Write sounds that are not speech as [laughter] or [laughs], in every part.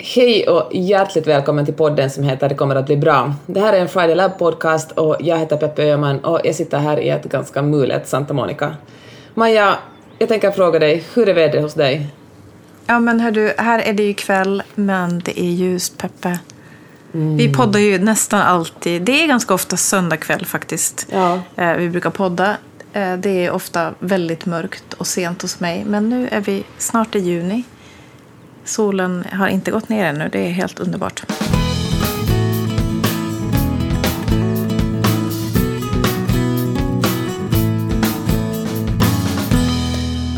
Hej och hjärtligt välkommen till podden som heter Det kommer att bli bra. Det här är en Friday Lab podcast och jag heter Peppe Öhman och jag sitter här i ett ganska mulet Santa Monica. Maja, jag tänker fråga dig, hur är vädret hos dig? Ja men hör du, här är det ju kväll men det är ljust Peppe. Mm. Vi poddar ju nästan alltid, det är ganska ofta söndag kväll faktiskt. Ja. Eh, vi brukar podda. Eh, det är ofta väldigt mörkt och sent hos mig men nu är vi snart i juni. Solen har inte gått ner ännu, det är helt underbart.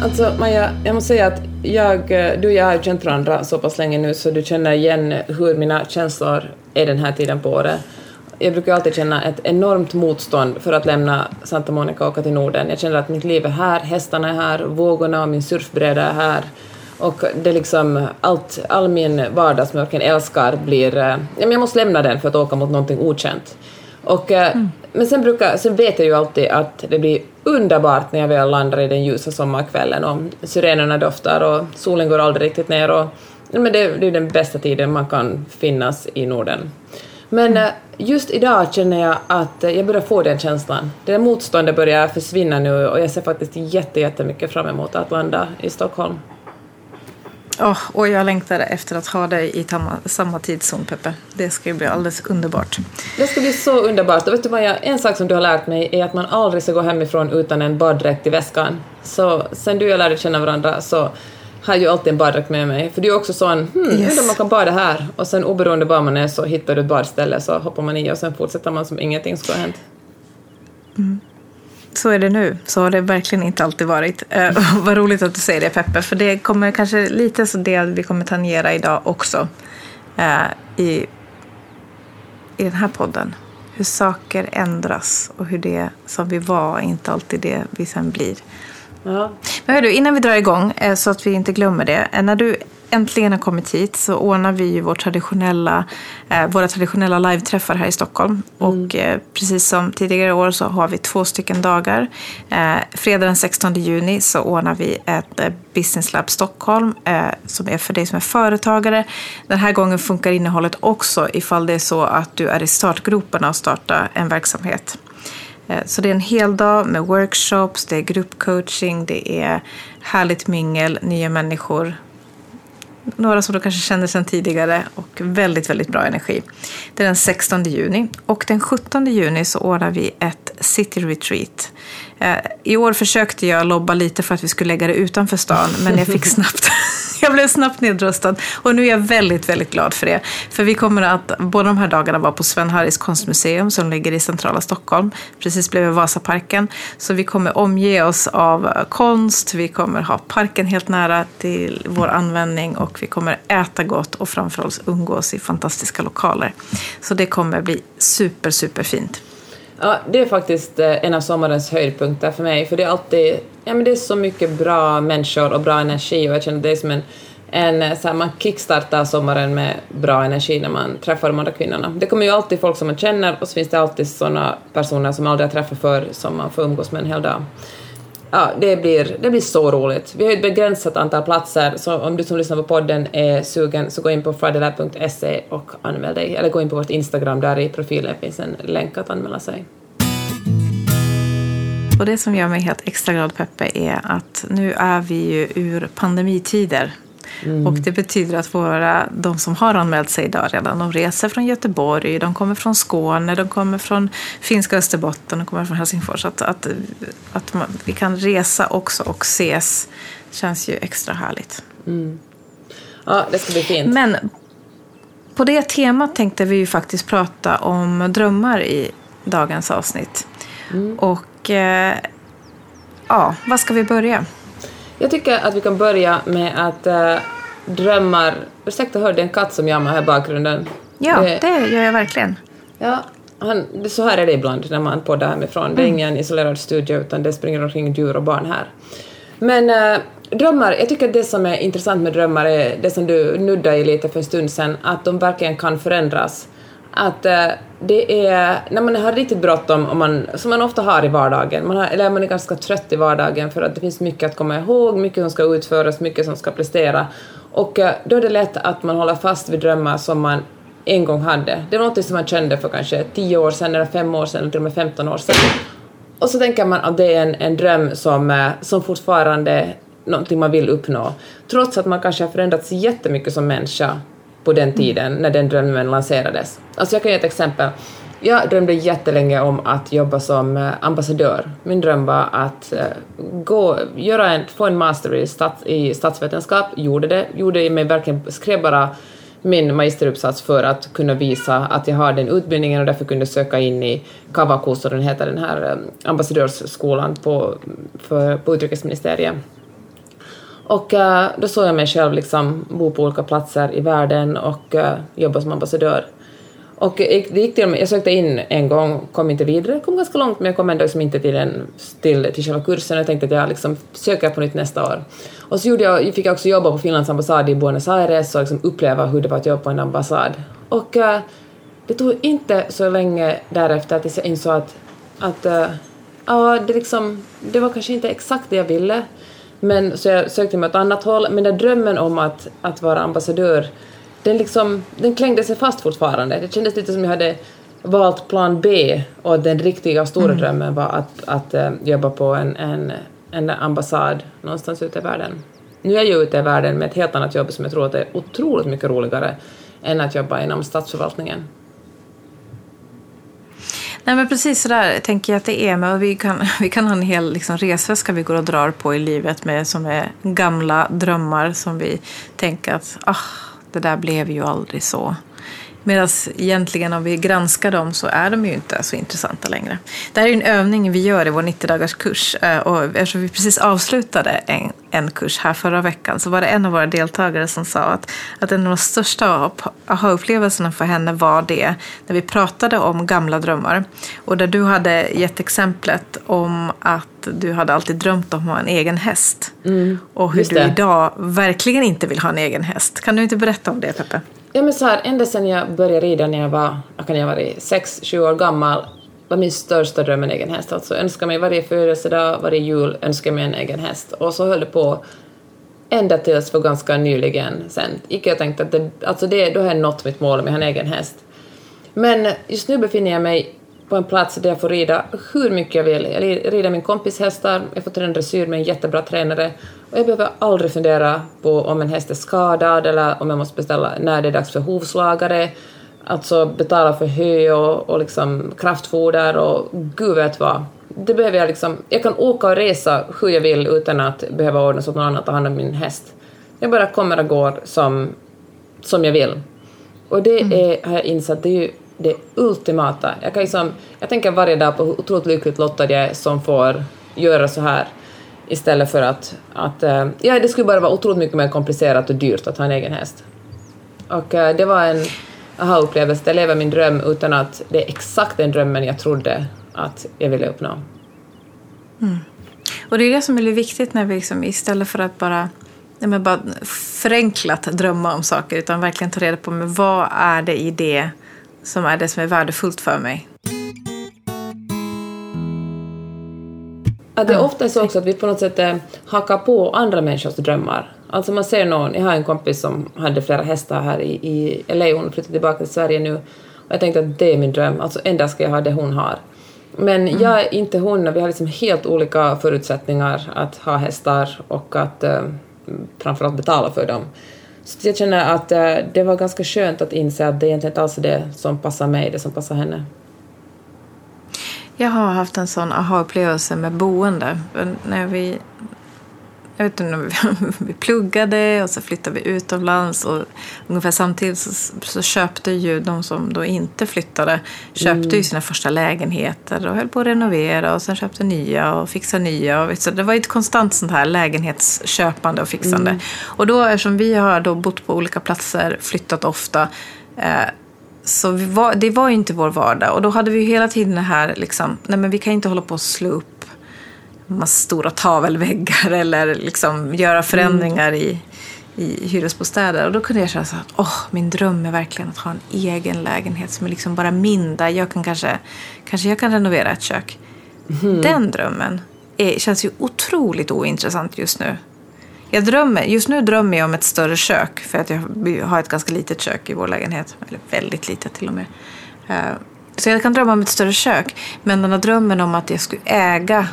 Alltså Maja, jag måste säga att jag, du och jag har känt varandra så pass länge nu så du känner igen hur mina känslor är den här tiden på året. Jag brukar alltid känna ett enormt motstånd för att lämna Santa Monica och åka till Norden. Jag känner att mitt liv är här, hästarna är här, vågorna och min surfbräda är här. Och det är liksom allt, all min vardag som jag verkligen älskar blir... Eh, jag måste lämna den för att åka mot någonting okänt. Och, eh, mm. Men sen, brukar, sen vet jag ju alltid att det blir underbart när jag väl landar i den ljusa sommarkvällen och syrenerna doftar och solen går aldrig riktigt ner och men det, det är den bästa tiden man kan finnas i Norden. Men mm. just idag känner jag att jag börjar få den känslan. Det där motståndet börjar försvinna nu och jag ser faktiskt jättemycket fram emot att landa i Stockholm. Oh, och jag längtar efter att ha dig i samma, samma tidszon, Peppe. Det ska bli alldeles underbart. Det ska bli så underbart. Och vet du Maja, en sak som du har lärt mig är att man aldrig ska gå hemifrån utan en baddräkt i väskan. Så sen du och jag lärde känna varandra så har jag ju alltid en baddräkt med mig. För du är också sån, hmm, yes. undrar om man kan bada här. Och sen oberoende var man är så hittar du ett badställe så hoppar man i och sen fortsätter man som ingenting skulle ha hänt. Mm. Så är det nu. Så har det verkligen inte alltid varit. Uh, [laughs] vad roligt att du säger det Peppe, för det kommer kanske lite så det vi kommer tangera idag också uh, i, i den här podden. Hur saker ändras och hur det som vi var inte alltid det vi sen blir. Ja. Men hör du, innan vi drar igång, uh, så att vi inte glömmer det. När du äntligen har kommit hit så ordnar vi ju vår traditionella, eh, våra traditionella live-träffar här i Stockholm. Mm. Och eh, precis som tidigare år så har vi två stycken dagar. Eh, fredag den 16 juni så ordnar vi ett eh, Business Lab Stockholm eh, som är för dig som är företagare. Den här gången funkar innehållet också ifall det är så att du är i startgroparna och starta en verksamhet. Eh, så det är en hel dag med workshops, det är gruppcoaching, det är härligt mingel, nya människor, några som du kanske känner sedan tidigare och väldigt, väldigt bra energi. Det är den 16 juni och den 17 juni så ordnar vi ett City Retreat. Eh, I år försökte jag lobba lite för att vi skulle lägga det utanför stan men jag fick [laughs] snabbt [laughs] jag blev snabbt nedröstad och nu är jag väldigt, väldigt glad för det. För vi kommer att båda de här dagarna vara på Sven Harris konstmuseum som ligger i centrala Stockholm, precis bredvid Vasaparken. Så vi kommer omge oss av konst, vi kommer ha parken helt nära till vår användning och vi kommer äta gott och framförallt umgås i fantastiska lokaler. Så det kommer bli super, super fint. Ja, det är faktiskt eh, en av sommarens höjdpunkter för mig, för det är alltid, ja men det är så mycket bra människor och bra energi och jag känner det är som en, en eh, så här, man kickstartar sommaren med bra energi när man träffar de andra kvinnorna. Det kommer ju alltid folk som man känner och så finns det alltid sådana personer som man aldrig har träffat förr som man får umgås med en hel dag. Ja, det blir, det blir så roligt. Vi har ett begränsat antal platser, så om du som lyssnar på podden är sugen så gå in på fridaylab.se och anmäl dig, eller gå in på vårt Instagram, där i profilen finns en länk att anmäla sig. Och det som gör mig helt extra glad Peppe är att nu är vi ju ur pandemitider. Mm. Och det betyder att våra, de som har anmält sig idag redan, de reser från Göteborg, de kommer från Skåne, de kommer från finska Österbotten, de kommer från Helsingfors. Att, att, att man, vi kan resa också och ses känns ju extra härligt. Mm. Ja, det ska bli fint. Men på det temat tänkte vi ju faktiskt prata om drömmar i dagens avsnitt. Mm. Och eh, ja, vad ska vi börja? Jag tycker att vi kan börja med att äh, drömmar... Ursäkta, hörde en katt som jammar här i bakgrunden? Ja, det, det gör jag verkligen. Ja, han, så här är det ibland när man poddar hemifrån. Mm. Det är mm. ingen isolerad studio utan det springer omkring djur och barn här. Men äh, drömmar, jag tycker att det som är intressant med drömmar är det som du nuddade i lite för en stund sedan, att de verkligen kan förändras. Att äh, det är när man har riktigt bråttom, och man, som man ofta har i vardagen, man har, eller man är ganska trött i vardagen för att det finns mycket att komma ihåg, mycket som ska utföras, mycket som ska prestera. Och eh, då är det lätt att man håller fast vid drömmar som man en gång hade. Det var något som man kände för kanske 10 år sedan, eller 5 år sedan, eller till och med 15 år sedan. Och så tänker man att det är en, en dröm som, eh, som fortfarande någonting man vill uppnå. Trots att man kanske har förändrats jättemycket som människa på den tiden när den drömmen lanserades. Alltså jag kan ge ett exempel. Jag drömde jättelänge om att jobba som eh, ambassadör. Min dröm var att eh, gå, göra en, få en master i, stats, i statsvetenskap, gjorde det, gjorde mig verkligen, skrev bara min magisteruppsats för att kunna visa att jag har den utbildningen och därför kunde söka in i Kavakuso, den heter den här eh, ambassadörsskolan på, för, på utrikesministeriet. Och uh, då såg jag mig själv liksom bo på olika platser i världen och uh, jobba som ambassadör. Och det gick till, jag sökte in en gång, kom inte vidare, kom ganska långt men jag kom ändå liksom inte till, den, till, till själva kursen och jag tänkte att jag liksom söker på nytt nästa år. Och så gjorde jag, fick jag också jobba på Finlands ambassad i Buenos Aires och liksom uppleva hur det var att jobba på en ambassad. Och uh, det tog inte så länge därefter att jag insåg att, att uh, ja, det, liksom, det var kanske inte exakt det jag ville. Men, så jag sökte mig åt annat håll, men den drömmen om att, att vara ambassadör den, liksom, den klängde sig fast fortfarande. Det kändes lite som jag hade valt plan B och den riktiga stora mm. drömmen var att, att uh, jobba på en, en, en ambassad någonstans ute i världen. Nu är jag ju ute i världen med ett helt annat jobb som jag tror att är otroligt mycket roligare än att jobba inom statsförvaltningen. Nej men precis sådär tänker jag att det är. Men vi, kan, [laughs] vi kan ha en hel liksom, resväska vi går och drar på i livet med som är gamla drömmar som vi tänker att ah, det där blev ju aldrig så. Medan egentligen om vi granskar dem så är de ju inte så intressanta längre. Det här är en övning vi gör i vår 90 dagars kurs. Eh, och eftersom vi precis avslutade en, en kurs här förra veckan så var det en av våra deltagare som sa att, att en av de största aha-upplevelserna för henne var det när vi pratade om gamla drömmar. Och där du hade gett exemplet om att du hade alltid drömt om att ha en egen häst. Mm, och hur du idag verkligen inte vill ha en egen häst. Kan du inte berätta om det Peppe? Ja men så här, ända sedan jag började rida när jag var, jag kan jag vara sex, sju år gammal, var min största dröm en egen häst. Alltså önskade mig varje födelsedag, varje jul, önska mig en egen häst. Och så höll det på ända tills för ganska nyligen sen. Icke jag tänkte att det, alltså det, då har jag nått mitt mål med en egen häst. Men just nu befinner jag mig på en plats där jag får rida hur mycket jag vill. Jag rider min kompis hästar, jag får träna dressyr med en jättebra tränare och jag behöver aldrig fundera på om en häst är skadad eller om jag måste beställa när det är dags för hovslagare, alltså betala för hö och, och liksom kraftfoder och gud vet vad. Det behöver jag liksom, jag kan åka och resa hur jag vill utan att behöva ordna så att någon annan tar hand om min häst. Jag bara kommer och går som, som jag vill. Och det mm. är, har jag insett, det är ju det ultimata. Jag, kan liksom, jag tänker varje dag på hur otroligt lyckligt lottad jag är som får göra så här istället för att, att eh, ja, det skulle bara vara otroligt mycket mer komplicerat och dyrt att ha en egen häst. Och eh, det var en aha-upplevelse, jag lever min dröm utan att det är exakt den drömmen jag trodde att jag ville uppnå. Mm. Och det är det som är viktigt när vi liksom, istället för att bara nej, bara förenklat drömma om saker utan verkligen ta reda på men vad är det i det som är det som är värdefullt för mig. Att det är ofta så också att vi på något sätt eh, hakar på andra människors drömmar. Alltså man ser någon, jag har en kompis som hade flera hästar här i, i LA, hon flyttade tillbaka till Sverige nu och jag tänkte att det är min dröm, alltså en dag ska jag ha det hon har. Men mm. jag är inte hon och vi har liksom helt olika förutsättningar att ha hästar och att eh, framförallt betala för dem. Så jag känner att äh, det var ganska skönt att inse att det egentligen inte alls är det som passar mig, det som passar henne. Jag har haft en sån aha-upplevelse med boende. När vi jag vet inte, [laughs] vi pluggade och så flyttade vi utomlands och ungefär samtidigt så, så köpte ju de som då inte flyttade köpte mm. ju sina första lägenheter och höll på att renovera och sen köpte nya och fixade nya. Och, så det var ett konstant sånt här lägenhetsköpande och fixande. Mm. Och då eftersom vi har då bott på olika platser, flyttat ofta eh, så var, det var ju inte vår vardag. Och då hade vi hela tiden det här, liksom, nej men vi kan inte hålla på och slå upp massa stora tavelväggar [laughs] eller liksom göra förändringar mm. i, i hyresbostäder. Och då kunde jag känna så att åh, min dröm är verkligen att ha en egen lägenhet som är liksom bara min. Där jag kan kanske, kanske jag kan renovera ett kök. Mm. Den drömmen är, känns ju otroligt ointressant just nu. Jag drömmer, just nu drömmer jag om ett större kök för att jag har ett ganska litet kök i vår lägenhet. Eller väldigt litet till och med. Eh, så jag kan drömma om ett större kök. Men den här drömmen om att jag skulle äga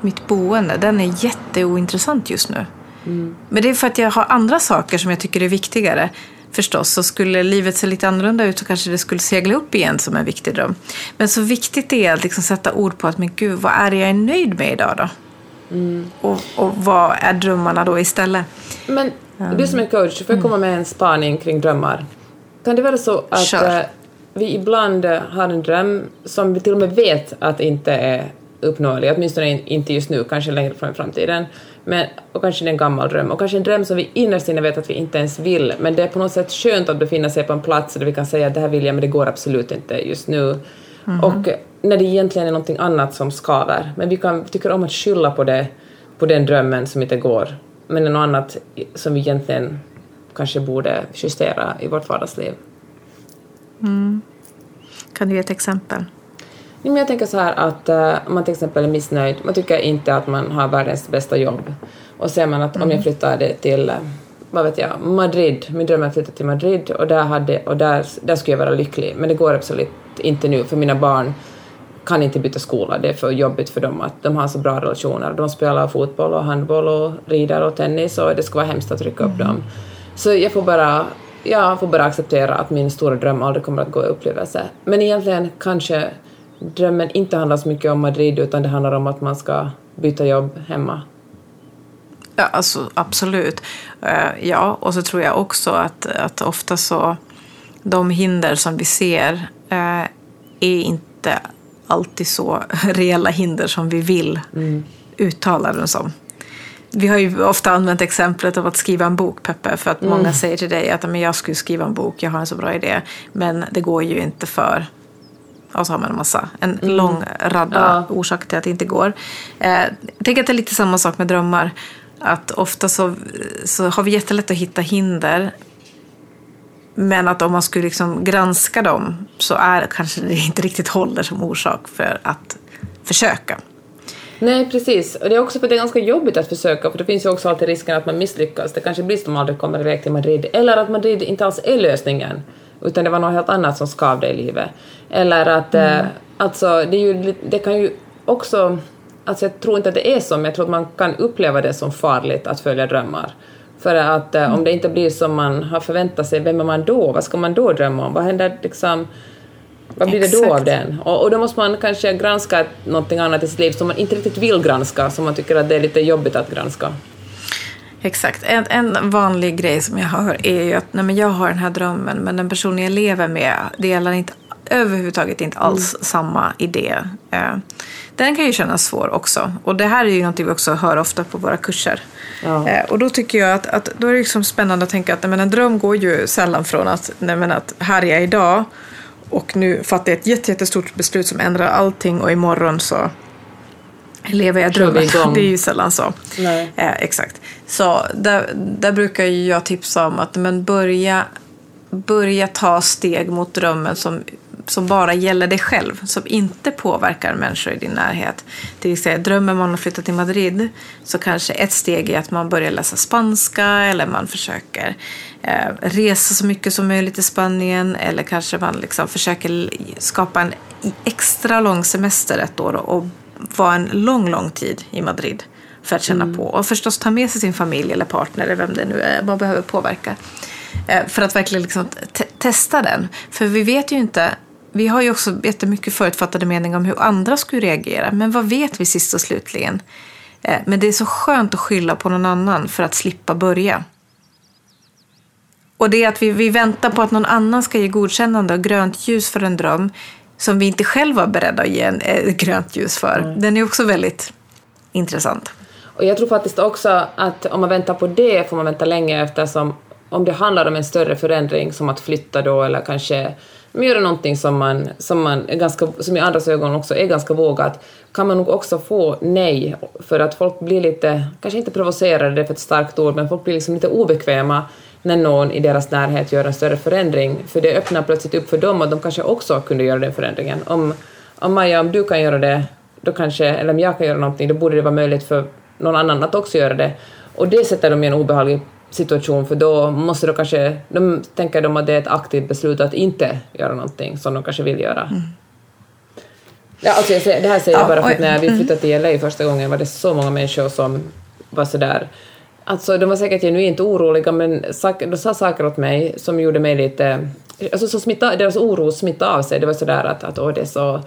mitt boende, den är jätteointressant just nu. Mm. Men det är för att jag har andra saker som jag tycker är viktigare. Förstås, så skulle livet se lite annorlunda ut så kanske det skulle segla upp igen som en viktig dröm. Men så viktigt är att liksom sätta ord på att, men gud, vad är det jag är nöjd med idag då? Mm. Och, och vad är drömmarna då istället? Men du som är coach, får jag komma med en spaning kring drömmar? Kan det vara så att Kör. Eh, vi ibland har en dröm som vi till och med vet att inte är uppnåelig, åtminstone inte just nu, kanske längre fram i framtiden. Men, och kanske det är en gammal dröm, och kanske en dröm som vi innerst inne vet att vi inte ens vill, men det är på något sätt skönt att befinna sig på en plats där vi kan säga att det här vill jag, men det går absolut inte just nu. Mm. Och när det egentligen är någonting annat som skaver, men vi kan, tycker om att skylla på det, på den drömmen som inte går, men det är något annat som vi egentligen kanske borde justera i vårt vardagsliv. Mm. Kan du ge ett exempel? Men jag tänker så här att uh, om man till exempel är missnöjd, man tycker inte att man har världens bästa jobb och ser man att mm. om jag mm. flyttade till, uh, vad vet jag, Madrid, min dröm är att flytta till Madrid och där, hade, och där, där skulle jag vara lycklig, men det går absolut inte nu för mina barn kan inte byta skola, det är för jobbigt för dem att de har så bra relationer. De spelar fotboll och handboll och rider och tennis och det skulle vara hemskt att rycka upp mm. dem. Så jag får bara jag får bara acceptera att min stora dröm aldrig kommer att gå i upplevelse. Men egentligen kanske drömmen inte handlar så mycket om Madrid utan det handlar om att man ska byta jobb hemma. Ja, alltså absolut. Uh, ja, och så tror jag också att, att ofta så de hinder som vi ser uh, är inte alltid så [laughs] reella hinder som vi vill mm. uttala dem som. Vi har ju ofta använt exemplet av att skriva en bok, Peppe, för att mm. många säger till dig att men jag skulle skriva en bok, jag har en så bra idé, men det går ju inte för och så har man en massa, en mm. lång radda ja. orsaker till att det inte går. Eh, jag tänker att det är lite samma sak med drömmar. Att ofta så, så har vi jättelätt att hitta hinder. Men att om man skulle liksom granska dem så är kanske det inte riktigt håller som orsak för att försöka. Nej, precis. Och det är också för att det är ganska jobbigt att försöka, för det finns ju också alltid risken att man misslyckas. Det kanske blir som aldrig kommer iväg till Madrid, eller att Madrid inte alls är lösningen utan det var något helt annat som skavde i livet. Eller att, mm. eh, alltså, det, ju, det kan ju också, alltså jag tror inte att det är så, men jag tror att man kan uppleva det som farligt att följa drömmar. För att eh, om det inte blir som man har förväntat sig, vem är man då? Vad ska man då drömma om? Vad händer liksom? Vad blir Exakt. det då av den? Och, och, då måste man kanske granska någonting annat i sitt liv som man inte riktigt vill granska, som man tycker att det är lite jobbigt att granska. Exakt. En, en vanlig grej som jag hör är ju att nej, men jag har den här drömmen men den personen jag lever med delar inte överhuvudtaget inte alls mm. samma idé. Eh, den kan ju kännas svår också. Och det här är ju något vi också hör ofta på våra kurser. Ja. Eh, och då tycker jag att, att då är det liksom spännande att tänka att nej, men en dröm går ju sällan från att, nej, men att här är jag idag och nu fattar jag ett jättestort beslut som ändrar allting och imorgon så lever jag drömmen. [laughs] Det är ju sällan så. Eh, exakt. Så där, där brukar jag tipsa om att men börja, börja ta steg mot drömmen som, som bara gäller dig själv, som inte påverkar människor i din närhet. Till exempel drömmer man om att flytta till Madrid så kanske ett steg är att man börjar läsa spanska eller man försöker eh, resa så mycket som möjligt i Spanien eller kanske man liksom försöker skapa en extra lång semester ett år och vara en lång, lång tid i Madrid för att känna mm. på. Och förstås ta med sig sin familj eller partner eller vem det nu är man behöver påverka. Eh, för att verkligen liksom te testa den. För vi vet ju inte, vi har ju också jättemycket förutfattade meningar om hur andra skulle reagera. Men vad vet vi sist och slutligen? Eh, men det är så skönt att skylla på någon annan för att slippa börja. Och det är att vi, vi väntar på att någon annan ska ge godkännande och grönt ljus för en dröm som vi inte själva var beredda att ge en, eh, [laughs] grönt ljus för. Mm. Den är också väldigt intressant. Och jag tror faktiskt också att om man väntar på det får man vänta länge eftersom om det handlar om en större förändring som att flytta då eller kanske men göra någonting som man, som man är ganska, som i andras ögon också är ganska vågat, kan man nog också få nej, för att folk blir lite, kanske inte provocerade, det är för ett starkt ord, men folk blir liksom lite obekväma när någon i deras närhet gör en större förändring, för det öppnar plötsligt upp för dem att de kanske också kunde göra den förändringen. Om, om Maja, om du kan göra det, då kanske, eller om jag kan göra någonting, då borde det vara möjligt för någon annan att också göra det. Och det sätter dem i en obehaglig situation för då måste de kanske, de tänker de att det är ett aktivt beslut att inte göra någonting som de kanske vill göra. Mm. Ja, alltså jag det här säger jag bara för att när vi mm. flyttade till LA första gången var det så många människor som var sådär Alltså de var säkert genuint oroliga men de sa saker åt mig som gjorde mig lite... Alltså så smitta, deras oro smittade av sig. Det var sådär att, att åh, det är så...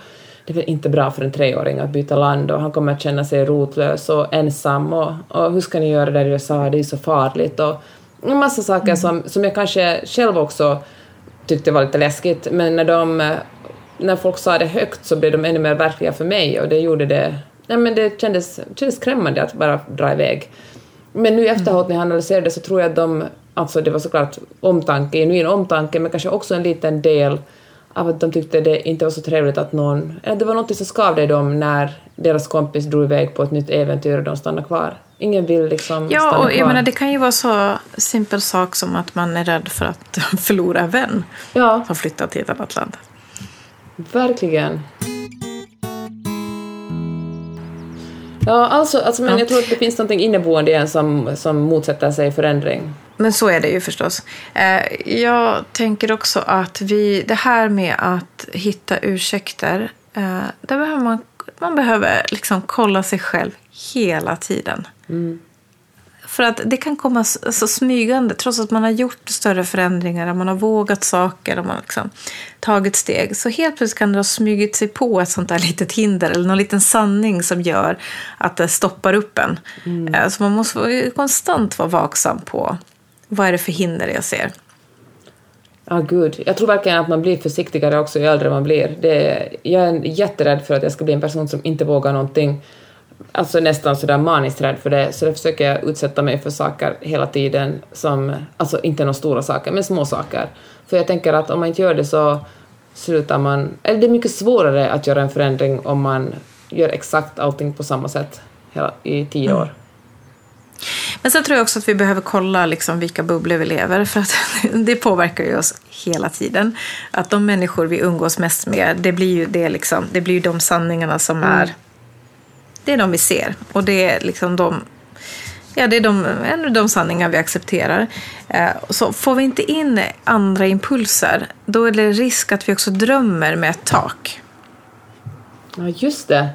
Det är väl inte bra för en treåring att byta land och han kommer att känna sig rotlös och ensam och, och hur ska ni göra där i USA, det är så farligt och en massa saker mm. som, som jag kanske själv också tyckte var lite läskigt men när de när folk sa det högt så blev de ännu mer verkliga för mig och det gjorde det... Nej men det kändes, kändes skrämmande att bara dra iväg. Men nu efteråt när jag analyserar det så tror jag att de, alltså det var såklart omtanke, genuin omtanke, men kanske också en liten del av att de tyckte det inte var så trevligt att någon, eller det var något som skavde i dem när deras kompis drog iväg på ett nytt äventyr och de stannade kvar. Ingen vill liksom ja, stanna och jag kvar. menar det kan ju vara så simpel sak som att man är rädd för att [laughs] förlora en vän ja. som flyttat till ett annat land. Verkligen. Ja, alltså, alltså men ja. jag tror att det finns något inneboende i en som, som motsätter sig förändring. Men så är det ju förstås. Eh, jag tänker också att vi, det här med att hitta ursäkter, eh, där behöver man, man behöver liksom kolla sig själv hela tiden. Mm. För att det kan komma så smygande, trots att man har gjort större förändringar, man har vågat saker och man har liksom tagit steg. Så helt plötsligt kan det ha smugit sig på ett sånt där [laughs] litet hinder eller någon liten sanning som gör att det stoppar upp en. Mm. Eh, så man måste konstant vara vaksam på vad är det för hinder jag ser. Ja, ah, gud. Jag tror verkligen att man blir försiktigare också ju äldre man blir. Det, jag är jätterädd för att jag ska bli en person som inte vågar någonting alltså nästan sådär maniskt rädd för det, så då försöker jag utsätta mig för saker hela tiden som, alltså inte några stora saker, men små saker. För jag tänker att om man inte gör det så slutar man, eller det är mycket svårare att göra en förändring om man gör exakt allting på samma sätt hela, i tio mm. år. Men sen tror jag också att vi behöver kolla liksom vilka bubblor vi lever för att [laughs] det påverkar ju oss hela tiden. Att de människor vi umgås mest med, det blir ju, det liksom, det blir ju de sanningarna som mm. är det är de vi ser. Och det är liksom de, ja, det är de, de sanningar vi accepterar. Eh, så får vi inte in andra impulser, då är det risk att vi också drömmer med ett tak. Ja, just det.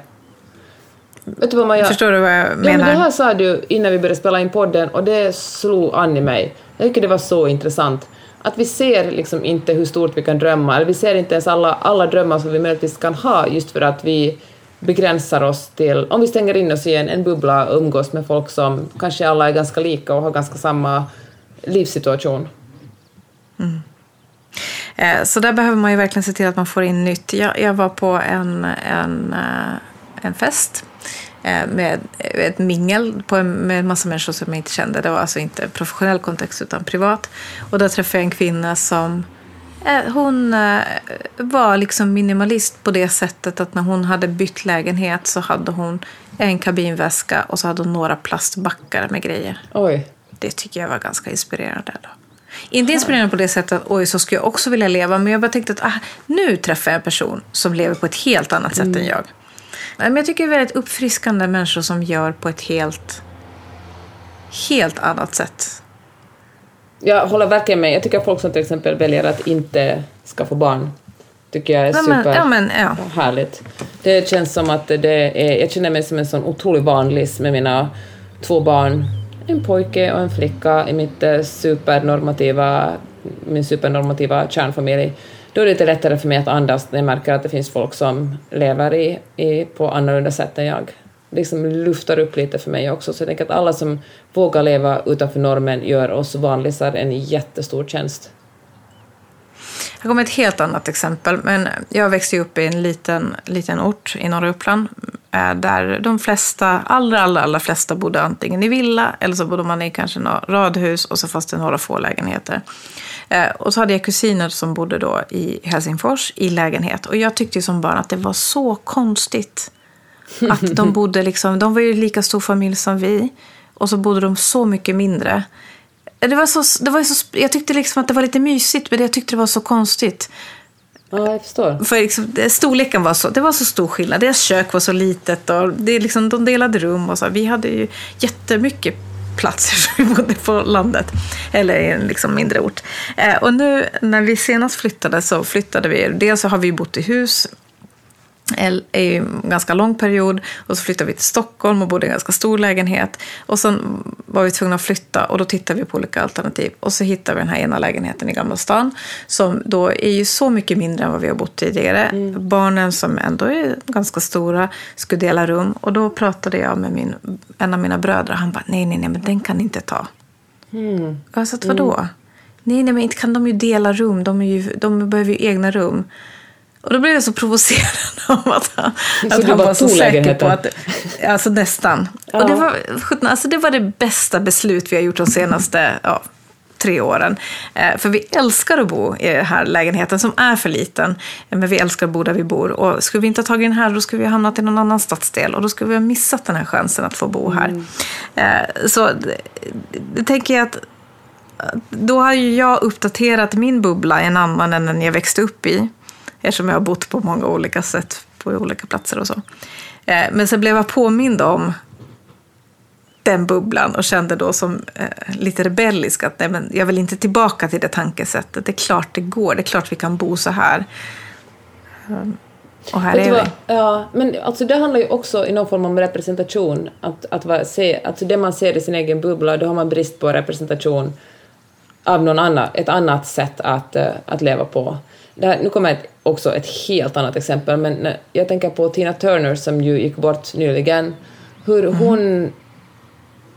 Vet du vad Maja? Förstår du vad jag menar? Ja, men det här sa du innan vi började spela in podden och det slog an i mig. Jag tycker det var så intressant. Att vi ser liksom inte hur stort vi kan drömma, eller vi ser inte ens alla, alla drömmar som vi möjligtvis kan ha just för att vi begränsar oss till, om vi stänger in oss i en, en bubbla och umgås med folk som kanske alla är ganska lika och har ganska samma livssituation. Mm. Eh, så där behöver man ju verkligen se till att man får in nytt. Jag, jag var på en, en, eh, en fest eh, med ett mingel på en, med en massa människor som jag inte kände. Det var alltså inte professionell kontext utan privat. Och där träffade jag en kvinna som Eh, hon eh, var liksom minimalist på det sättet att när hon hade bytt lägenhet så hade hon en kabinväska och så hade hon några plastbackar med grejer. Oj. Det tycker jag var ganska inspirerande. Då. Inte inspirerande på det sättet att oj, så skulle jag också vilja leva, men jag bara tänkte att ah, nu träffar jag en person som lever på ett helt annat sätt mm. än jag. Men jag tycker det är väldigt uppfriskande människor som gör på ett helt, helt annat sätt jag håller verkligen med. Jag tycker att folk som till exempel väljer att inte skaffa barn tycker jag är ja, super ja, men, ja. härligt. Det känns som att det är, jag känner mig som en sån otrolig barnlis med mina två barn, en pojke och en flicka i mitt eh, supernormativa, min supernormativa kärnfamilj. Då är det lite lättare för mig att andas när jag märker att det finns folk som lever i, i, på annorlunda sätt än jag liksom luftar upp lite för mig också. Så jag tänker att alla som vågar leva utanför normen gör oss vanlisar en jättestor tjänst. Här kommer ett helt annat exempel. Men jag växte upp i en liten, liten ort i norra Uppland eh, där de flesta, allra, allra, allra flesta bodde antingen i villa eller så bodde man i kanske några radhus och så fanns det några få lägenheter. Eh, och så hade jag kusiner som bodde då i Helsingfors i lägenhet. Och jag tyckte som barn att det var så konstigt att de [laughs] bodde liksom, de var ju lika stor familj som vi. Och så bodde de så mycket mindre. Det var så, det var så, jag tyckte liksom att det var lite mysigt, men jag tyckte det var så konstigt. Ja, jag förstår. För liksom, storleken var så, det var så stor skillnad. Deras kök var så litet och det liksom, de delade rum och så. Vi hade ju jättemycket plats eftersom [laughs] vi bodde på landet. Eller i en liksom mindre ort. Eh, och nu när vi senast flyttade så flyttade vi, dels så har vi bott i hus i en ganska lång period och så flyttade vi till Stockholm och bodde i en ganska stor lägenhet. Och sen var vi tvungna att flytta och då tittade vi på olika alternativ. Och så hittade vi den här ena lägenheten i Gamla stan som då är ju så mycket mindre än vad vi har bott tidigare. Mm. Barnen som ändå är ganska stora skulle dela rum och då pratade jag med min, en av mina bröder och han bara nej, nej, nej, men den kan ni inte ta. Mm. Jag sa, vadå? Mm. Nej, nej, men inte kan de ju dela rum. De, är ju, de behöver ju egna rum. Och då blev jag så provocerad [laughs] av att, han, att han var så säker på att... Alltså nästan. Ja. Och det var, alltså det var det bästa beslut vi har gjort de senaste [laughs] ja, tre åren. Eh, för vi älskar att bo i den här lägenheten som är för liten. Men vi älskar att bo där vi bor. Och skulle vi inte ha tagit den här då skulle vi ha hamnat i någon annan stadsdel. Och då skulle vi ha missat den här chansen att få bo här. Mm. Eh, så det tänker jag att då har ju jag uppdaterat min bubbla en annan än den jag växte upp i. Eftersom jag har bott på många olika sätt på olika platser och så. Eh, men sen blev jag påmind om den bubblan och kände då som eh, lite rebellisk att nej, men jag vill inte tillbaka till det tankesättet. Det är klart det går, det är klart vi kan bo så här. Um, och här är vi. Ja, men alltså det handlar ju också i någon form om representation. Att, att vara, se, alltså det man ser i sin egen bubbla, då har man brist på representation av någon annan, ett annat sätt att, uh, att leva på. Här, nu kommer ett, också ett helt annat exempel, men jag tänker på Tina Turner som ju gick bort nyligen. Hur mm. hon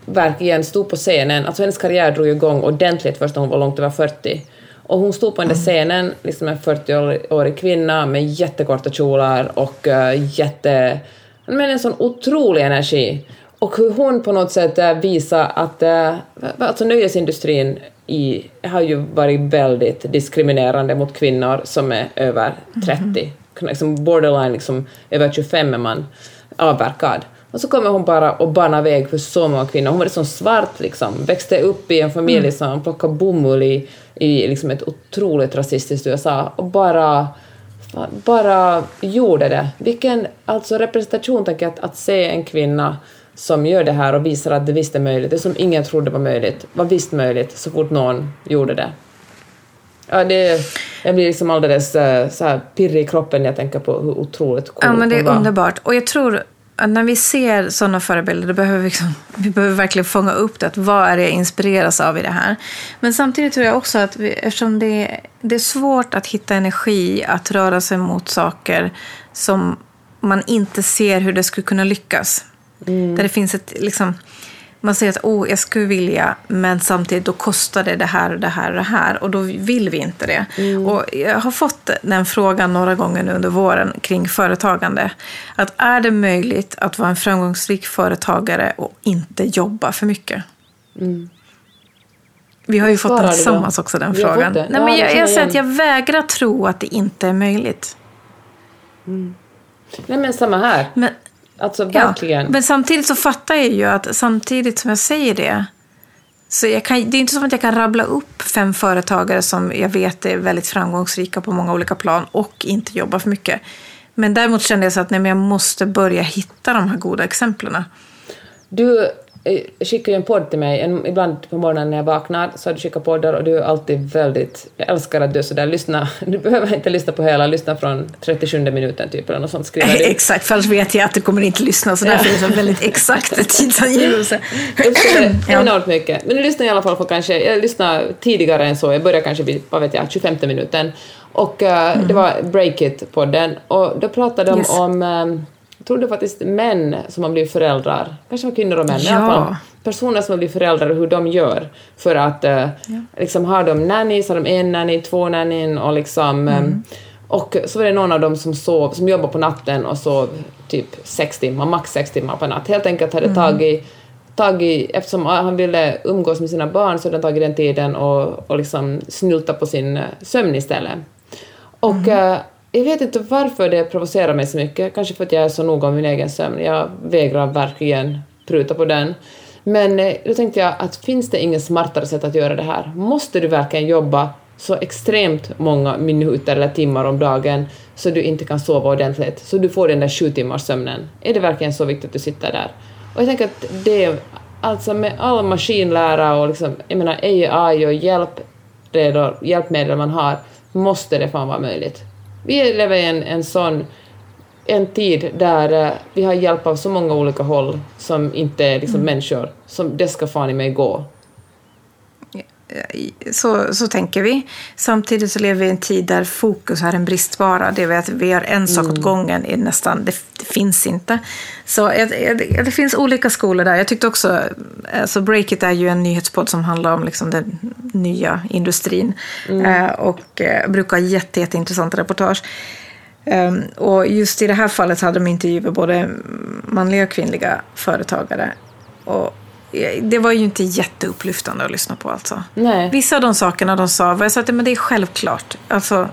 verkligen stod på scenen, alltså hennes karriär drog igång ordentligt först när hon var långt över 40. Och hon stod på den där mm. scenen, liksom en 40-årig kvinna med jättekorta kjolar och uh, jätte... Men en sån otrolig energi. Och hur hon på något sätt uh, visar att uh, alltså nöjesindustrin i, har ju varit väldigt diskriminerande mot kvinnor som är över 30. Mm. Liksom borderline liksom, över 25 är man avverkad. Och så kommer hon bara och banar väg för så många kvinnor. Hon var liksom svart, liksom. växte upp i en familj mm. som plockade bomull i, i liksom ett otroligt rasistiskt USA och bara, bara gjorde det. Vilken alltså representation, tänker jag, att, att se en kvinna som gör det här och visar att det visst är möjligt. Det som ingen trodde var möjligt var visst möjligt så fort någon gjorde det. Ja, det, jag blir liksom alldeles eh, så här pirrig i kroppen när jag tänker på hur otroligt cool Ja, men det är underbart. Och jag tror att när vi ser sådana förebilder, då behöver vi, liksom, [laughs] vi behöver verkligen fånga upp det. Att vad är det jag inspireras av i det här? Men samtidigt tror jag också att vi, eftersom det är, det är svårt att hitta energi att röra sig mot saker som man inte ser hur det skulle kunna lyckas. Mm. Där det finns ett, liksom, man säger att oh, jag skulle vilja, men samtidigt då kostar det det här och det här och det här. Och då vill vi inte det. Mm. Och jag har fått den frågan några gånger nu under våren kring företagande. Att är det möjligt att vara en framgångsrik företagare och inte jobba för mycket? Mm. Vi har ju fått den tillsammans också, den frågan. Nej, men jag, jag säger att jag vägrar tro att det inte är möjligt. Mm. Nej, men samma här. Men, Alltså verkligen. Ja, men samtidigt så fattar jag ju att samtidigt som jag säger det så jag kan, det är inte som att jag kan rabbla upp fem företagare som jag vet är väldigt framgångsrika på många olika plan och inte jobbar för mycket. Men däremot kände jag så att nej, men jag måste börja hitta de här goda exemplen. Du skickar ju en podd till mig, en, ibland på morgonen när jag vaknar så har du skickat poddar och du är alltid väldigt, jag älskar att du är sådär, lyssna, [laughs] du behöver inte lyssna på hela, lyssna från 37 minuten typ eller något sånt skriver [laughs] du. Exakt, för annars vet jag att du kommer inte lyssna så därför är det så väldigt exakt tidsangivelse. [laughs] [clears throat] Ja. enormt mycket. Men nu lyssnar jag i alla fall på kanske, jag lyssnar tidigare än så, jag börjar kanske vid, vad vet jag, 25 minuten och uh, mm. det var Break It-podden och då pratade de yes. om um, trodde faktiskt män som har blivit föräldrar, kanske var kvinnor och män, ja. i alla fall personer som har blivit föräldrar och hur de gör för att uh, ja. liksom har de nannies, har de en nanny, två nannyn och liksom mm. um, och så var det någon av dem som sov, som jobbade på natten och sov typ sex timmar, max sex timmar per natt. Helt enkelt hade mm. tagit, tagit, eftersom han ville umgås med sina barn så hade han tagit den tiden och, och liksom snylta på sin eh, sömn istället. Och mm jag vet inte varför det provocerar mig så mycket. Kanske för att jag är så noga med min egen sömn. Jag vägrar verkligen pruta på den. Men eh, då tänkte jag att finns det inget smartare sätt att göra det här? Måste du verkligen jobba så extremt många minuter eller timmar om dagen så du inte kan sova ordentligt, så du får den där sju timmars sömnen? Är det verkligen så viktigt att du sitter där? Och jag tänker att det alltså med all maskinlära och liksom, jag menar AI och hjälp, hjälpmedel man har, måste det fan vara möjligt. Vi lever i en, en sån en tid där uh, vi har hjälp av så många olika håll som inte är liksom mm. människor, som det ska fan i mig gå. Så, så tänker vi. Samtidigt så lever vi i en tid där fokus är en bristvara. Det vill att vi har en sak mm. åt gången. Är nästan, det, det, finns inte. Så det, det, finns olika skolor där. Jag tyckte också, alltså Breakit är ju en nyhetspodd som handlar om liksom den nya industrin. Mm. Eh, och eh, brukar ha jätte, jätteintressanta reportage. Um, och just i det här fallet hade de intervjuat både manliga och kvinnliga företagare. Och det var ju inte jätteupplyftande att lyssna på alltså. Nej. Vissa av de sakerna de sa var jag sa att men det är självklart. Alltså,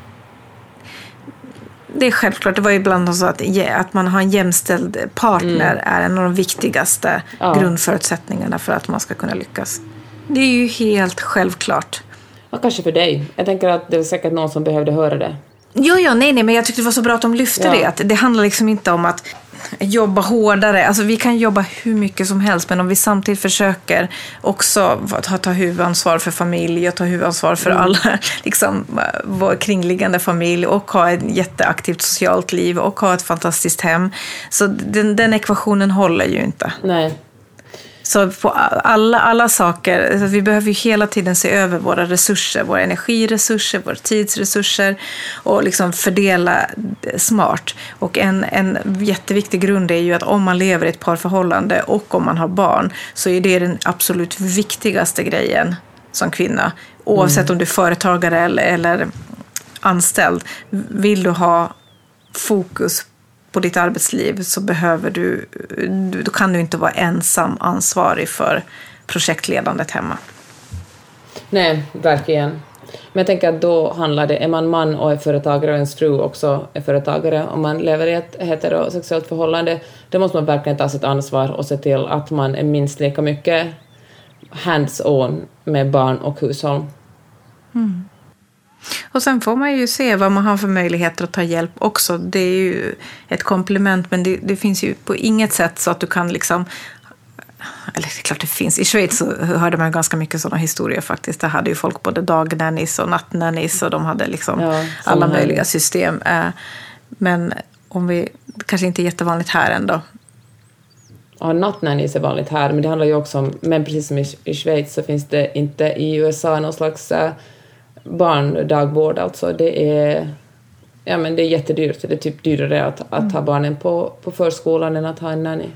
det är självklart. Det var ibland de sa att, att man har en jämställd partner mm. är en av de viktigaste ja. grundförutsättningarna för att man ska kunna lyckas. Det är ju helt självklart. Ja, kanske för dig. Jag tänker att det var säkert någon som behövde höra det. Jo, ja, nej, nej, men jag tyckte det var så bra att de lyfte ja. det. Att det handlar liksom inte om att jobba hårdare. Alltså vi kan jobba hur mycket som helst men om vi samtidigt försöker också ta, ta huvudansvar för familj och ta huvudansvar för mm. alla [laughs] liksom, vår kringliggande familj och ha ett jätteaktivt socialt liv och ha ett fantastiskt hem. Så den, den ekvationen håller ju inte. Nej. Så på alla, alla saker, vi behöver ju hela tiden se över våra resurser, våra energiresurser, våra tidsresurser och liksom fördela smart. Och en, en jätteviktig grund är ju att om man lever i ett parförhållande och om man har barn så är det den absolut viktigaste grejen som kvinna. Oavsett mm. om du är företagare eller, eller anställd. Vill du ha fokus på ditt arbetsliv så behöver du, då kan du inte vara ensam ansvarig för projektledandet hemma. Nej, verkligen. Men jag tänker att då handlar det, är man man och är företagare och ens fru också är företagare, om man lever i ett heterosexuellt förhållande, då måste man verkligen ta sitt ansvar och se till att man är minst lika mycket hands-on med barn och hushåll. Mm. Och sen får man ju se vad man har för möjligheter att ta hjälp också. Det är ju ett komplement men det, det finns ju på inget sätt så att du kan liksom eller det är klart det finns. I Schweiz så hörde man ganska mycket sådana historier faktiskt. Där hade ju folk både dagnannies och nattnannies och de hade liksom ja, alla möjliga system. Eh, men om vi, kanske inte är jättevanligt här ändå. Ja, nattnannies är vanligt här, men det handlar ju också om, men precis som i, i Schweiz så finns det inte i USA någon slags uh, barndagvård alltså. Det är, ja, men det är jättedyrt. Det är typ dyrare att, att mm. ha barnen på, på förskolan än att ha en nanny.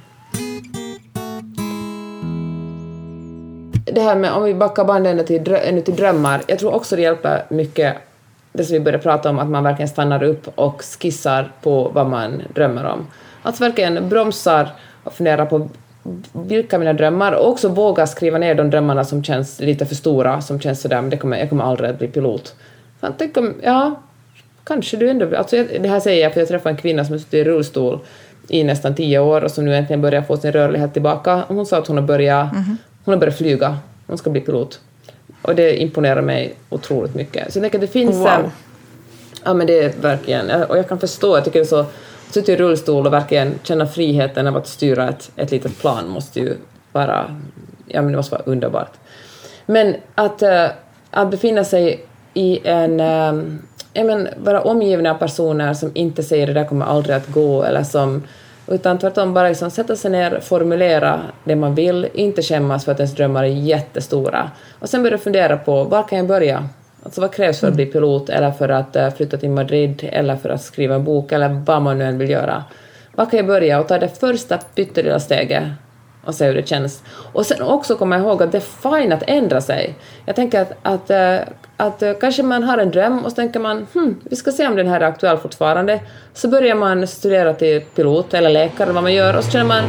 Det här med, om vi backar bandet till, drö till drömmar, jag tror också det hjälper mycket det som vi började prata om, att man verkligen stannar upp och skissar på vad man drömmer om. Att verkligen bromsar och funderar på vilka mina drömmar och också våga skriva ner de drömmarna som känns lite för stora, som känns sådär, men det kommer, jag kommer aldrig att bli pilot. Fan, tänk om, ja, kanske du ändå... Alltså det här säger jag för jag träffade en kvinna som har suttit i rullstol i nästan tio år och som nu äntligen börjar få sin rörlighet tillbaka. Hon sa att hon har börjat, mm. hon har börjat flyga, hon ska bli pilot. Och det imponerar mig otroligt mycket. Så jag tänker att det finns... Wow. Ja men det är verkligen, och jag kan förstå, jag tycker det är så sitta i rullstol och verkligen känna friheten av att styra ett, ett litet plan måste ju vara, ja men det måste vara underbart. Men att, äh, att befinna sig i en, äh, ja men vara omgiven av personer som inte säger det där kommer aldrig att gå eller som utan tvärtom bara liksom sätta sig ner, formulera det man vill, inte skämmas för att ens drömmar är jättestora och sen börja fundera på var kan jag börja? Alltså vad krävs för att bli pilot eller för att uh, flytta till Madrid eller för att skriva en bok eller vad man nu än vill göra. Var kan jag börja och ta det första pyttelilla steget och se hur det känns. Och sen också komma ihåg att det är fint att ändra sig. Jag tänker att, att, uh, att uh, kanske man har en dröm och så tänker man hm, vi ska se om den här är aktuell fortfarande. Så börjar man studera till pilot eller läkare, vad man gör, och så känner man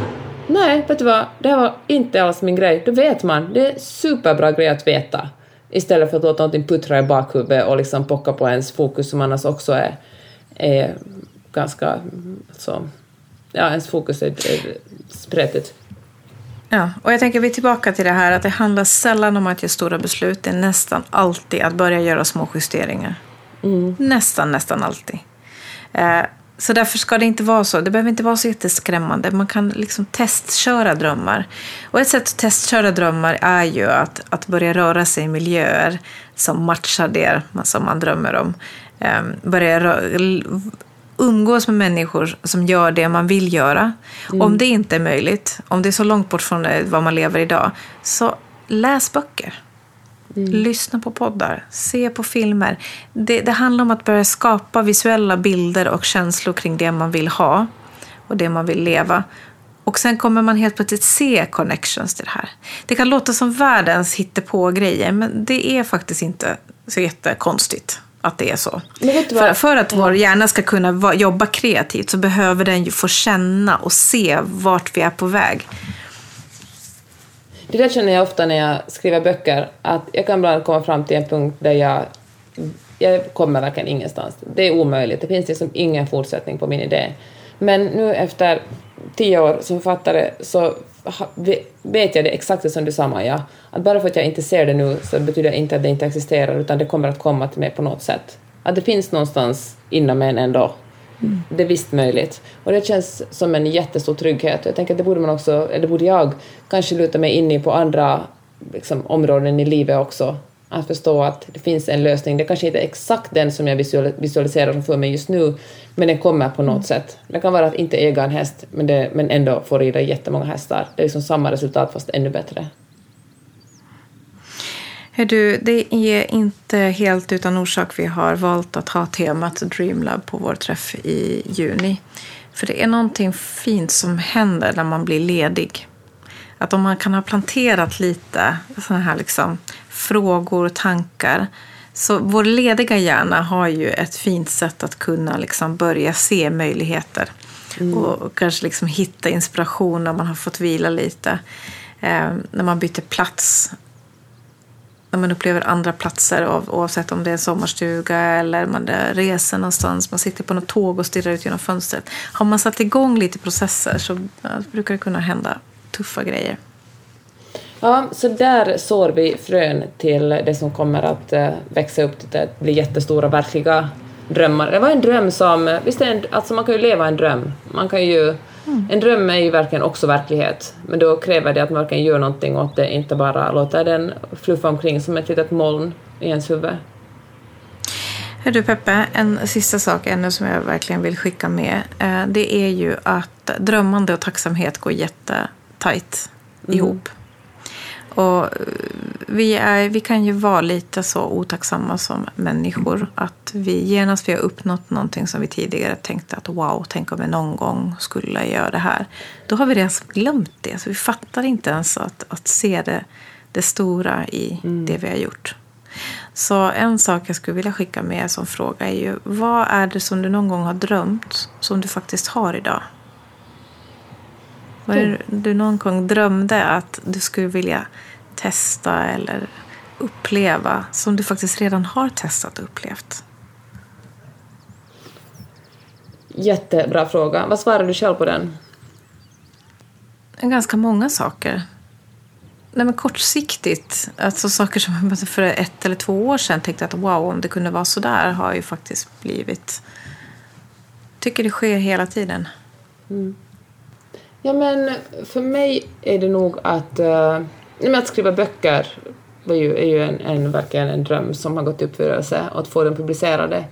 nej, vet du vad, det här var inte alls min grej. Då vet man, det är superbra grej att veta. Istället för att låta någonting puttra i bakhuvudet och liksom pocka på ens fokus som annars också är, är ganska... Så, ja, ens fokus är, är spretigt. Ja, och jag tänker vi är tillbaka till det här att det handlar sällan om att göra stora beslut. Det är nästan alltid att börja göra små justeringar. Mm. Nästan, nästan alltid. Eh, så därför ska det inte vara så. Det behöver inte vara så jätteskrämmande. Man kan liksom testköra drömmar. Och ett sätt att testköra drömmar är ju att, att börja röra sig i miljöer som matchar det som man drömmer om. Um, börja umgås med människor som gör det man vill göra. Mm. Om det inte är möjligt, om det är så långt bort från vad man lever idag, så läs böcker. Mm. Lyssna på poddar, se på filmer. Det, det handlar om att börja skapa visuella bilder och känslor kring det man vill ha och det man vill leva. Och sen kommer man helt plötsligt se connections till det här. Det kan låta som världens hittepå-grejer, men det är faktiskt inte så jättekonstigt att det är så. För, för, att vår hjärna ska kunna jobba kreativt så behöver den ju få känna och se vart vi är på väg. Det där känner jag ofta när jag skriver böcker, att jag kan ibland komma fram till en punkt där jag, jag kommer verkligen ingenstans. Det är omöjligt, det finns liksom ingen fortsättning på min idé. Men nu efter tio år som författare så vet jag det exakt det som du sa Maja, att bara för att jag inte ser det nu så betyder det inte att det inte existerar utan det kommer att komma till mig på något sätt. Att det finns någonstans inom en ändå Mm. Det är visst möjligt. Och det känns som en jättestor trygghet. Jag tänker att det borde man också, eller borde jag kanske luta mig in i på andra liksom, områden i livet också. Att förstå att det finns en lösning. Det kanske inte är exakt den som jag visualiserar för mig just nu, men den kommer på något mm. sätt. Det kan vara att inte äga en häst, men, det, men ändå få rida jättemånga hästar. Det är liksom samma resultat fast ännu bättre. Hör du, det är inte helt utan orsak vi har valt att ha temat Dreamlab på vår träff i juni. För det är någonting fint som händer när man blir ledig. Att om man kan ha planterat lite sådana här liksom frågor, tankar. Så vår lediga hjärna har ju ett fint sätt att kunna liksom börja se möjligheter. Mm. Och kanske liksom hitta inspiration när man har fått vila lite. Eh, när man byter plats när man upplever andra platser oavsett om det är en sommarstuga eller man reser någonstans, man sitter på något tåg och stirrar ut genom fönstret. Har man satt igång lite processer så brukar det kunna hända tuffa grejer. Ja, så där sår vi frön till det som kommer att eh, växa upp till att bli jättestora verkliga drömmar. Det var en dröm som, visst är en, alltså man kan ju leva en dröm. Man kan ju Mm. En dröm är ju verkligen också verklighet, men då kräver det att man verkligen gör någonting åt det, inte bara låter den fluffa omkring som ett litet moln i ens huvud. Hör du Peppe, en sista sak ännu som jag verkligen vill skicka med. Eh, det är ju att drömmande och tacksamhet går jättetajt mm. ihop. Och eh, vi, är, vi kan ju vara lite så otacksamma som människor att vi genast vi har uppnått någonting som vi tidigare tänkte att wow, tänk om jag någon gång skulle göra det här. Då har vi redan glömt det, så vi fattar inte ens att, att se det, det stora i mm. det vi har gjort. Så en sak jag skulle vilja skicka med som fråga är ju vad är det som du någon gång har drömt som du faktiskt har idag? Vad är det du någon gång drömde att du skulle vilja testa eller uppleva som du faktiskt redan har testat och upplevt? Jättebra fråga. Vad svarar du själv på den? Ganska många saker. Nej, men kortsiktigt, alltså saker som för ett eller två år sedan tänkte att wow, om det kunde vara så där har ju faktiskt blivit... tycker det sker hela tiden. Mm. Ja, men för mig är det nog att, äh, att skriva böcker var ju, är ju en, en, verkligen en dröm som har gått i uppfyllelse och att få den publicerade.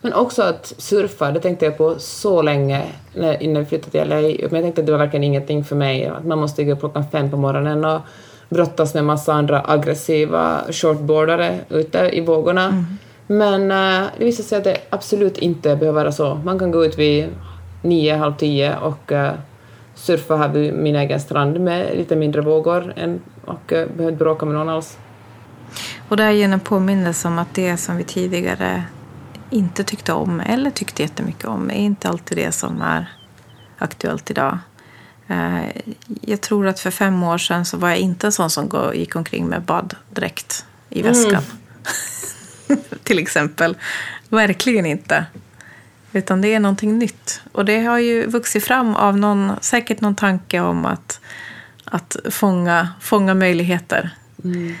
Men också att surfa, det tänkte jag på så länge när, innan vi flyttade till LA. Men jag tänkte att det var verkligen ingenting för mig. Att man måste gå upp klockan fem på morgonen och brottas med massa andra aggressiva shortboardare ute i vågorna. Mm. Men äh, det visade sig att det absolut inte behöver vara så. Man kan gå ut vid nio, halv tio och äh, surfa här vid min egen strand med lite mindre vågor än, och uh, behöver inte bråka med någon alls. Och det är ju en påminnelse om att det som vi tidigare inte tyckte om eller tyckte jättemycket om är inte alltid det som är aktuellt idag. Uh, jag tror att för fem år sedan så var jag inte en sån som gick omkring med baddräkt i väskan. Mm. [laughs] Till exempel. Verkligen inte. Utan det är någonting nytt. Och det har ju vuxit fram av någon, säkert någon tanke om att, att fånga, fånga möjligheter. Mm.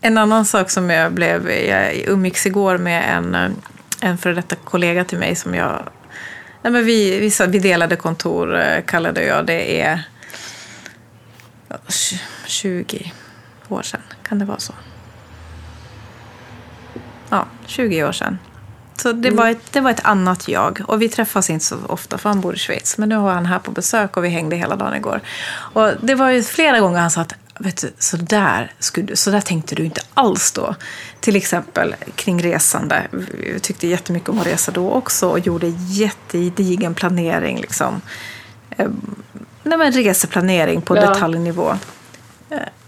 En annan sak som jag blev, jag umgicks igår med en, en före detta kollega till mig som jag Nej, men vi, vi, sa- vi delade kontor, kallade jag det. är ja, tj- 20 år sedan. Kan det vara så? Ja, 20 år sedan. Så det, var ett, det var ett annat jag. Och vi träffas inte så ofta för han bor i Schweiz. Men nu var han här på besök och vi hängde hela dagen igår. Och det var ju flera gånger han sa att Vet du, så, där skulle, så där tänkte du inte alls då. Till exempel kring resande. Vi tyckte jättemycket om att resa då också och gjorde jättegedigen planering. Liksom. Eh, nej, men reseplanering på Ja. detaljnivå.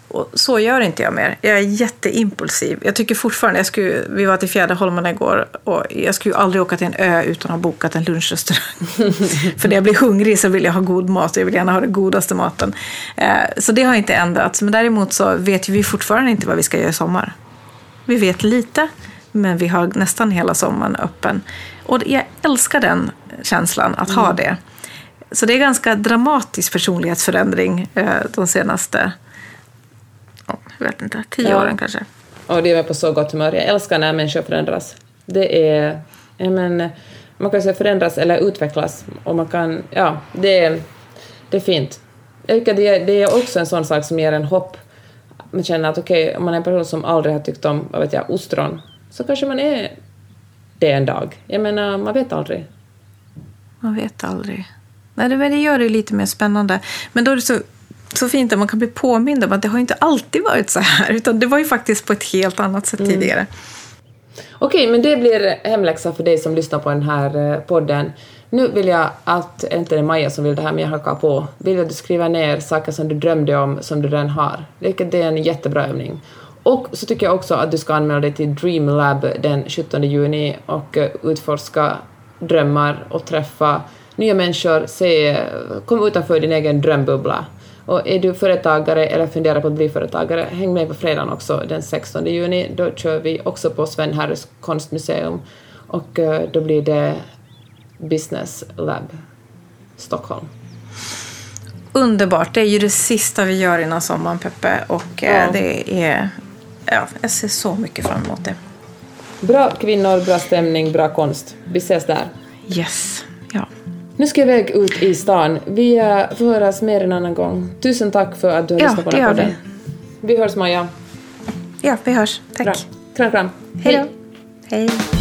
Och så gör inte jag mer. Jag är jätteimpulsiv. Jag tycker fortfarande, jag skulle, vi var till Fjäderholmen igår och jag skulle aldrig åka till en ö utan att ha bokat en lunchrestaurang. [laughs] För när jag blir hungrig så vill jag ha god mat och jag vill gärna ha den godaste maten. Eh, Så det har inte ändrats. Men däremot så vet vi fortfarande inte vad vi ska göra i sommar. Vi vet lite, men vi har nästan hela sommaren öppen. Och jag älskar den känslan, att ha det. Så det är ganska dramatisk personlighetsförändring eh, de senaste, jag vet inte, tio Ja. åren kanske. Och det är på så gott humör. Jag älskar när människor förändras. Det är... Ja, men, man kan säga förändras eller utvecklas. Och man kan... Ja, det är, det är fint. Jag tycker det, är- det är också en sån sak som ger en hopp. Man känner att okej, om man är en person som aldrig har tyckt om, vad vet jag, ostron, så kanske man är det en dag. Jag menar, man vet aldrig. Man vet aldrig. Nej, men det gör det lite mer spännande. Men då är det så, så fint att man kan bli påmind om att det har inte alltid varit så här. Utan det var ju faktiskt på ett helt annat sätt tidigare. Okej, men det blir hemläxa för dig som lyssnar på den här eh, podden. Nu vill jag att, inte det är Maja som vill det här, men jag hakar på. Vill jag att du skriver ner saker som du drömde om som du redan har. Det är en jättebra övning. Och så tycker jag också att du ska anmäla dig till Dream Lab den 17 juni och eh, utforska drömmar och träffa nya människor, se, kom utanför din egen drömbubbla. Och är du företagare eller funderar på att bli företagare, häng med på fredagen också den 16 juni. Då kör vi också på Sven Herres konstmuseum och eh, då blir det Business Lab Stockholm. Underbart. Det är ju det sista vi gör innan sommaren, Peppe. Och eh, Ja. det är... Ja, jag ser så mycket fram emot det. Bra kvinnor, bra stämning, bra konst. Vi ses där. Yes. Nu ska jag iväg ut i stan. Vi eh, får höras mer en annan gång. Tusen tack för att du har Ja, lyssnat på den här podden. Vi hörs Maja. ja, vi hörs. Tack. Bra. Kram, kram. Hej då. Hej.